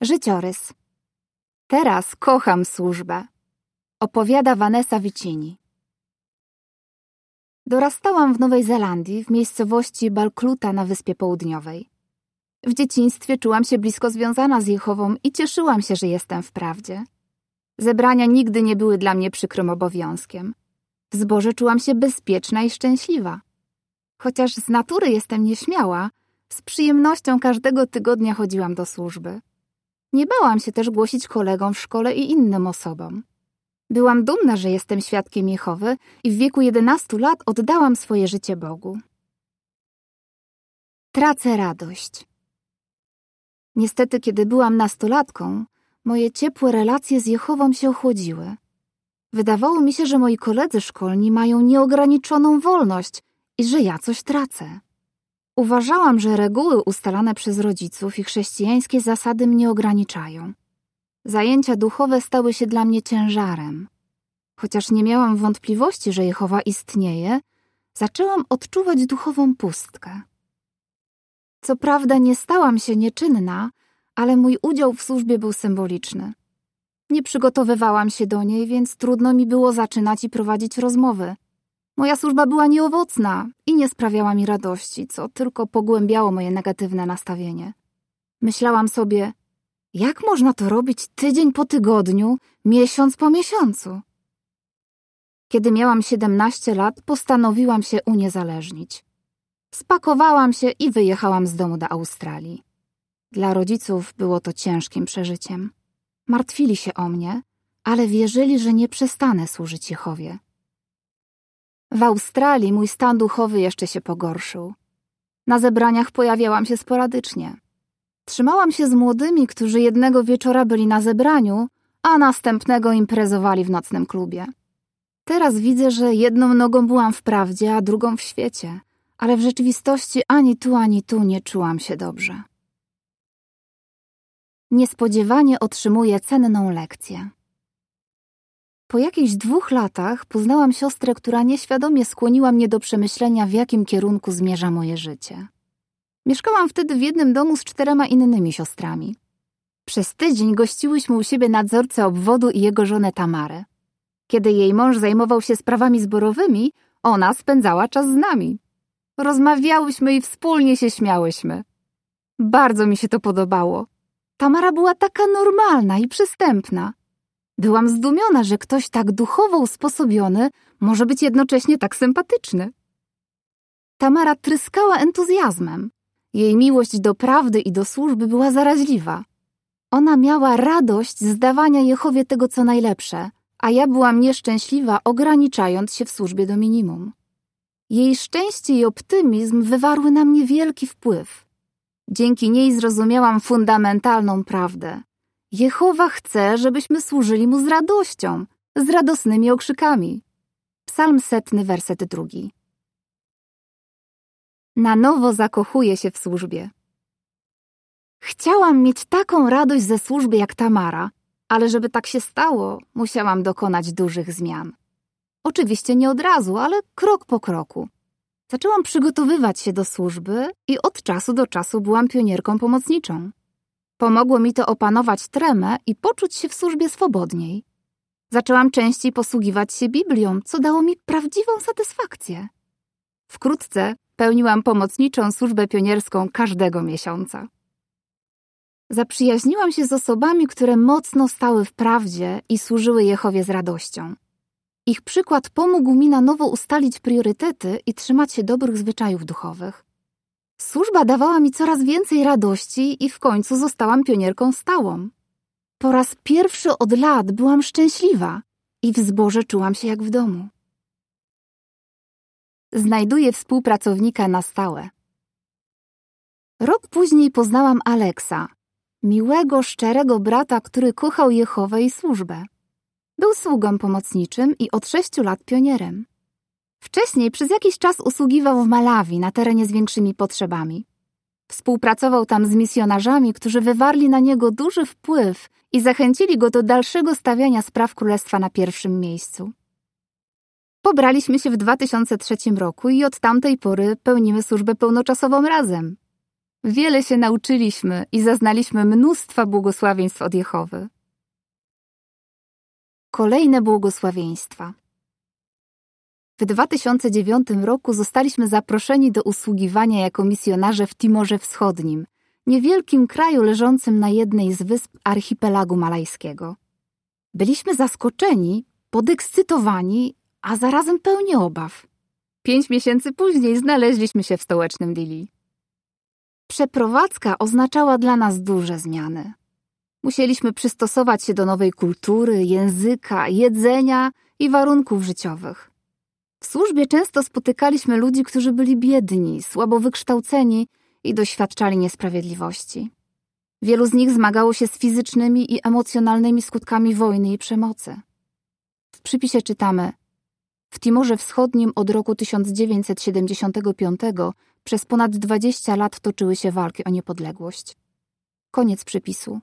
Życiorys. Teraz kocham służbę. Opowiada Vanessa Vicini. Dorastałam w Nowej Zelandii, w miejscowości Balkluta na Wyspie Południowej. W dzieciństwie czułam się blisko związana z Jehową i cieszyłam się, że jestem w prawdzie. Zebrania nigdy nie były dla mnie przykrym obowiązkiem. W zborze czułam się bezpieczna i szczęśliwa. Chociaż z natury jestem nieśmiała, z przyjemnością każdego tygodnia chodziłam do służby. Nie bałam się też głosić kolegom w szkole i innym osobom. Byłam dumna, że jestem świadkiem Jehowy i w wieku 11 lat oddałam swoje życie Bogu. Tracę radość. Niestety, kiedy byłam nastolatką, moje ciepłe relacje z Jehową się ochłodziły. Wydawało mi się, że moi koledzy szkolni mają nieograniczoną wolność i że ja coś tracę. Uważałam, że reguły ustalane przez rodziców i chrześcijańskie zasady mnie ograniczają. Zajęcia duchowe stały się dla mnie ciężarem. Chociaż nie miałam wątpliwości, że Jehowa istnieje, zaczęłam odczuwać duchową pustkę. Co prawda nie stałam się nieczynna, ale mój udział w służbie był symboliczny. Nie przygotowywałam się do niej, więc trudno mi było zaczynać i prowadzić rozmowy. Moja służba była nieowocna i nie sprawiała mi radości, co tylko pogłębiało moje negatywne nastawienie. Myślałam sobie, jak można to robić tydzień po tygodniu, miesiąc po miesiącu? Kiedy miałam 17 lat, postanowiłam się uniezależnić. Spakowałam się i wyjechałam z domu do Australii. Dla rodziców było to ciężkim przeżyciem. Martwili się o mnie, ale wierzyli, że nie przestanę służyć Jehowie. W Australii mój stan duchowy jeszcze się pogorszył. Na zebraniach pojawiałam się sporadycznie. Trzymałam się z młodymi, którzy jednego wieczora byli na zebraniu, a następnego imprezowali w nocnym klubie. Teraz widzę, że jedną nogą byłam w prawdzie, a drugą w świecie, ale w rzeczywistości ani tu, ani tu nie czułam się dobrze. Niespodziewanie otrzymuję cenną lekcję. Po jakichś dwóch latach poznałam siostrę, która nieświadomie skłoniła mnie do przemyślenia, w jakim kierunku zmierza moje życie. Mieszkałam wtedy w jednym domu z czterema innymi siostrami. Przez tydzień gościłyśmy u siebie nadzorcę obwodu i jego żonę Tamarę. Kiedy jej mąż zajmował się sprawami zborowymi, ona spędzała czas z nami. Rozmawiałyśmy i wspólnie się śmiałyśmy. Bardzo mi się to podobało. Tamara była taka normalna i przystępna. Byłam zdumiona, że ktoś tak duchowo usposobiony może być jednocześnie tak sympatyczny. Tamara tryskała entuzjazmem. Jej miłość do prawdy i do służby była zaraźliwa. Ona miała radość z dawania Jehowie tego, co najlepsze, a ja byłam nieszczęśliwa, ograniczając się w służbie do minimum. Jej szczęście i optymizm wywarły na mnie wielki wpływ. Dzięki niej zrozumiałam fundamentalną prawdę. Jehowa chce, żebyśmy służyli Mu z radością, z radosnymi okrzykami. Psalm setny, werset drugi. Na nowo zakochuję się w służbie. Chciałam mieć taką radość ze służby jak Tamara, ale żeby tak się stało, musiałam dokonać dużych zmian. Oczywiście nie od razu, ale krok po kroku. Zaczęłam przygotowywać się do służby i od czasu do czasu byłam pionierką pomocniczą. Pomogło mi to opanować tremę i poczuć się w służbie swobodniej. Zaczęłam częściej posługiwać się Biblią, co dało mi prawdziwą satysfakcję. Wkrótce pełniłam pomocniczą służbę pionierską każdego miesiąca. Zaprzyjaźniłam się z osobami, które mocno stały w prawdzie i służyły Jehowie z radością. Ich przykład pomógł mi na nowo ustalić priorytety i trzymać się dobrych zwyczajów duchowych. Służba dawała mi coraz więcej radości i w końcu zostałam pionierką stałą. Po raz pierwszy od lat byłam szczęśliwa i w zborze czułam się jak w domu. Znajduję współpracownika na stałe. Rok później poznałam Aleksa, miłego, szczerego brata, który kochał Jehowę i służbę. Był sługą pomocniczym i od sześciu lat pionierem. Wcześniej przez jakiś czas usługiwał w Malawi na terenie z większymi potrzebami. Współpracował tam z misjonarzami, którzy wywarli na niego duży wpływ i zachęcili go do dalszego stawiania spraw królestwa na pierwszym miejscu. Pobraliśmy się w 2003 roku i od tamtej pory pełnimy służbę pełnoczasową razem. Wiele się nauczyliśmy i zaznaliśmy mnóstwa błogosławieństw od Jehowy. Kolejne błogosławieństwa. W 2009 roku zostaliśmy zaproszeni do usługiwania jako misjonarze w Timorze Wschodnim, niewielkim kraju leżącym na jednej z wysp archipelagu malajskiego. Byliśmy zaskoczeni, podekscytowani, a zarazem pełni obaw. Pięć miesięcy później znaleźliśmy się w stołecznym Dili. Przeprowadzka oznaczała dla nas duże zmiany. Musieliśmy przystosować się do nowej kultury, języka, jedzenia i warunków życiowych. W służbie często spotykaliśmy ludzi, którzy byli biedni, słabo wykształceni i doświadczali niesprawiedliwości. Wielu z nich zmagało się z fizycznymi i emocjonalnymi skutkami wojny i przemocy. W przypisie czytamy: W Timorze Wschodnim od roku 1975 przez ponad 20 lat toczyły się walki o niepodległość. Koniec przypisu.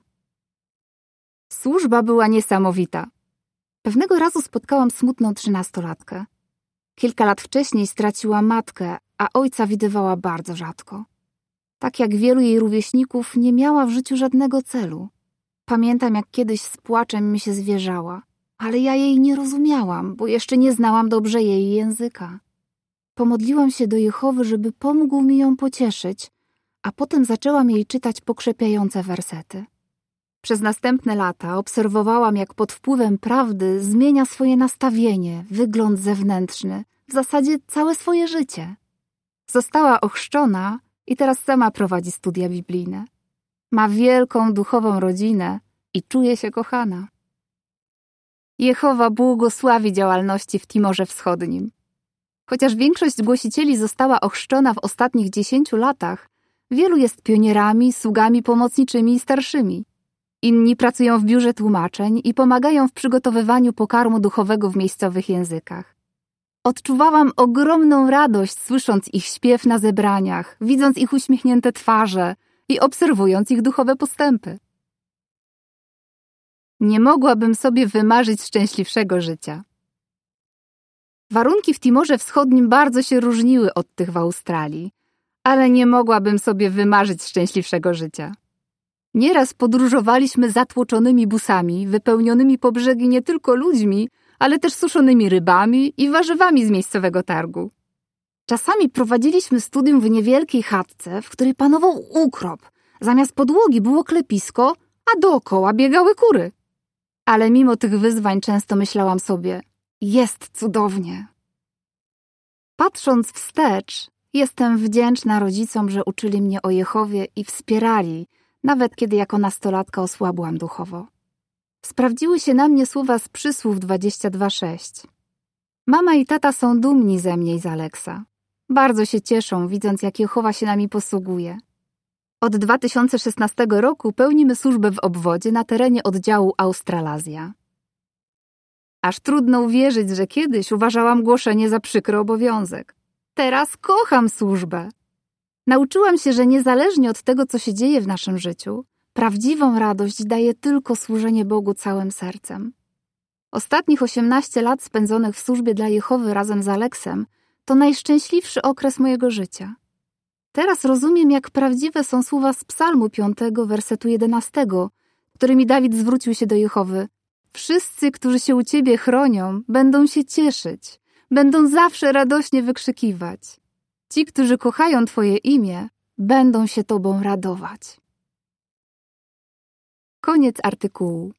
Służba była niesamowita. Pewnego razu spotkałam smutną trzynastolatkę. Kilka lat wcześniej straciła matkę, a ojca widywała bardzo rzadko. Tak jak wielu jej rówieśników, nie miała w życiu żadnego celu. Pamiętam, jak kiedyś z płaczem mi się zwierzała, ale ja jej nie rozumiałam, bo jeszcze nie znałam dobrze jej języka. Pomodliłam się do Jehowy, żeby pomógł mi ją pocieszyć, a potem zaczęłam jej czytać pokrzepiające wersety. Przez następne lata obserwowałam, jak pod wpływem prawdy zmienia swoje nastawienie, wygląd zewnętrzny, w zasadzie całe swoje życie. Została ochrzczona i teraz sama prowadzi studia biblijne. Ma wielką duchową rodzinę i czuje się kochana. Jehowa błogosławi działalności w Timorze Wschodnim. Chociaż większość głosicieli została ochrzczona w ostatnich dziesięciu latach, wielu jest pionierami, sługami pomocniczymi i starszymi. Inni pracują w biurze tłumaczeń i pomagają w przygotowywaniu pokarmu duchowego w miejscowych językach. Odczuwałam ogromną radość, słysząc ich śpiew na zebraniach, widząc ich uśmiechnięte twarze i obserwując ich duchowe postępy. Nie mogłabym sobie wymarzyć szczęśliwszego życia. Warunki w Timorze Wschodnim bardzo się różniły od tych w Australii, ale nie mogłabym sobie wymarzyć szczęśliwszego życia. Nieraz podróżowaliśmy zatłoczonymi busami, wypełnionymi po brzegi nie tylko ludźmi, ale też suszonymi rybami i warzywami z miejscowego targu. Czasami prowadziliśmy studium w niewielkiej chatce, w której panował ukrop. Zamiast podłogi było klepisko, a dookoła biegały kury. Ale mimo tych wyzwań często myślałam sobie, jest cudownie. Patrząc wstecz, jestem wdzięczna rodzicom, że uczyli mnie o Jehowie i wspierali, nawet kiedy jako nastolatka osłabłam duchowo. Sprawdziły się na mnie słowa z przysłów 22.6. Mama i tata są dumni ze mnie i z Aleksa. Bardzo się cieszą, widząc jak Jehowa się nami posługuje. Od 2016 roku pełnimy służbę w obwodzie na terenie oddziału Australazja. Aż trudno uwierzyć, że kiedyś uważałam głoszenie za przykry obowiązek. Teraz kocham służbę. Nauczyłam się, że niezależnie od tego, co się dzieje w naszym życiu, prawdziwą radość daje tylko służenie Bogu całym sercem. Ostatnich 18 lat spędzonych w służbie dla Jehowy razem z Aleksem to najszczęśliwszy okres mojego życia. Teraz rozumiem, jak prawdziwe są słowa z Psalmu 5, wersetu 11, którymi Dawid zwrócił się do Jehowy. Wszyscy, którzy się u Ciebie chronią, będą się cieszyć, będą zawsze radośnie wykrzykiwać. Ci, którzy kochają Twoje imię, będą się Tobą radować. Koniec artykułu.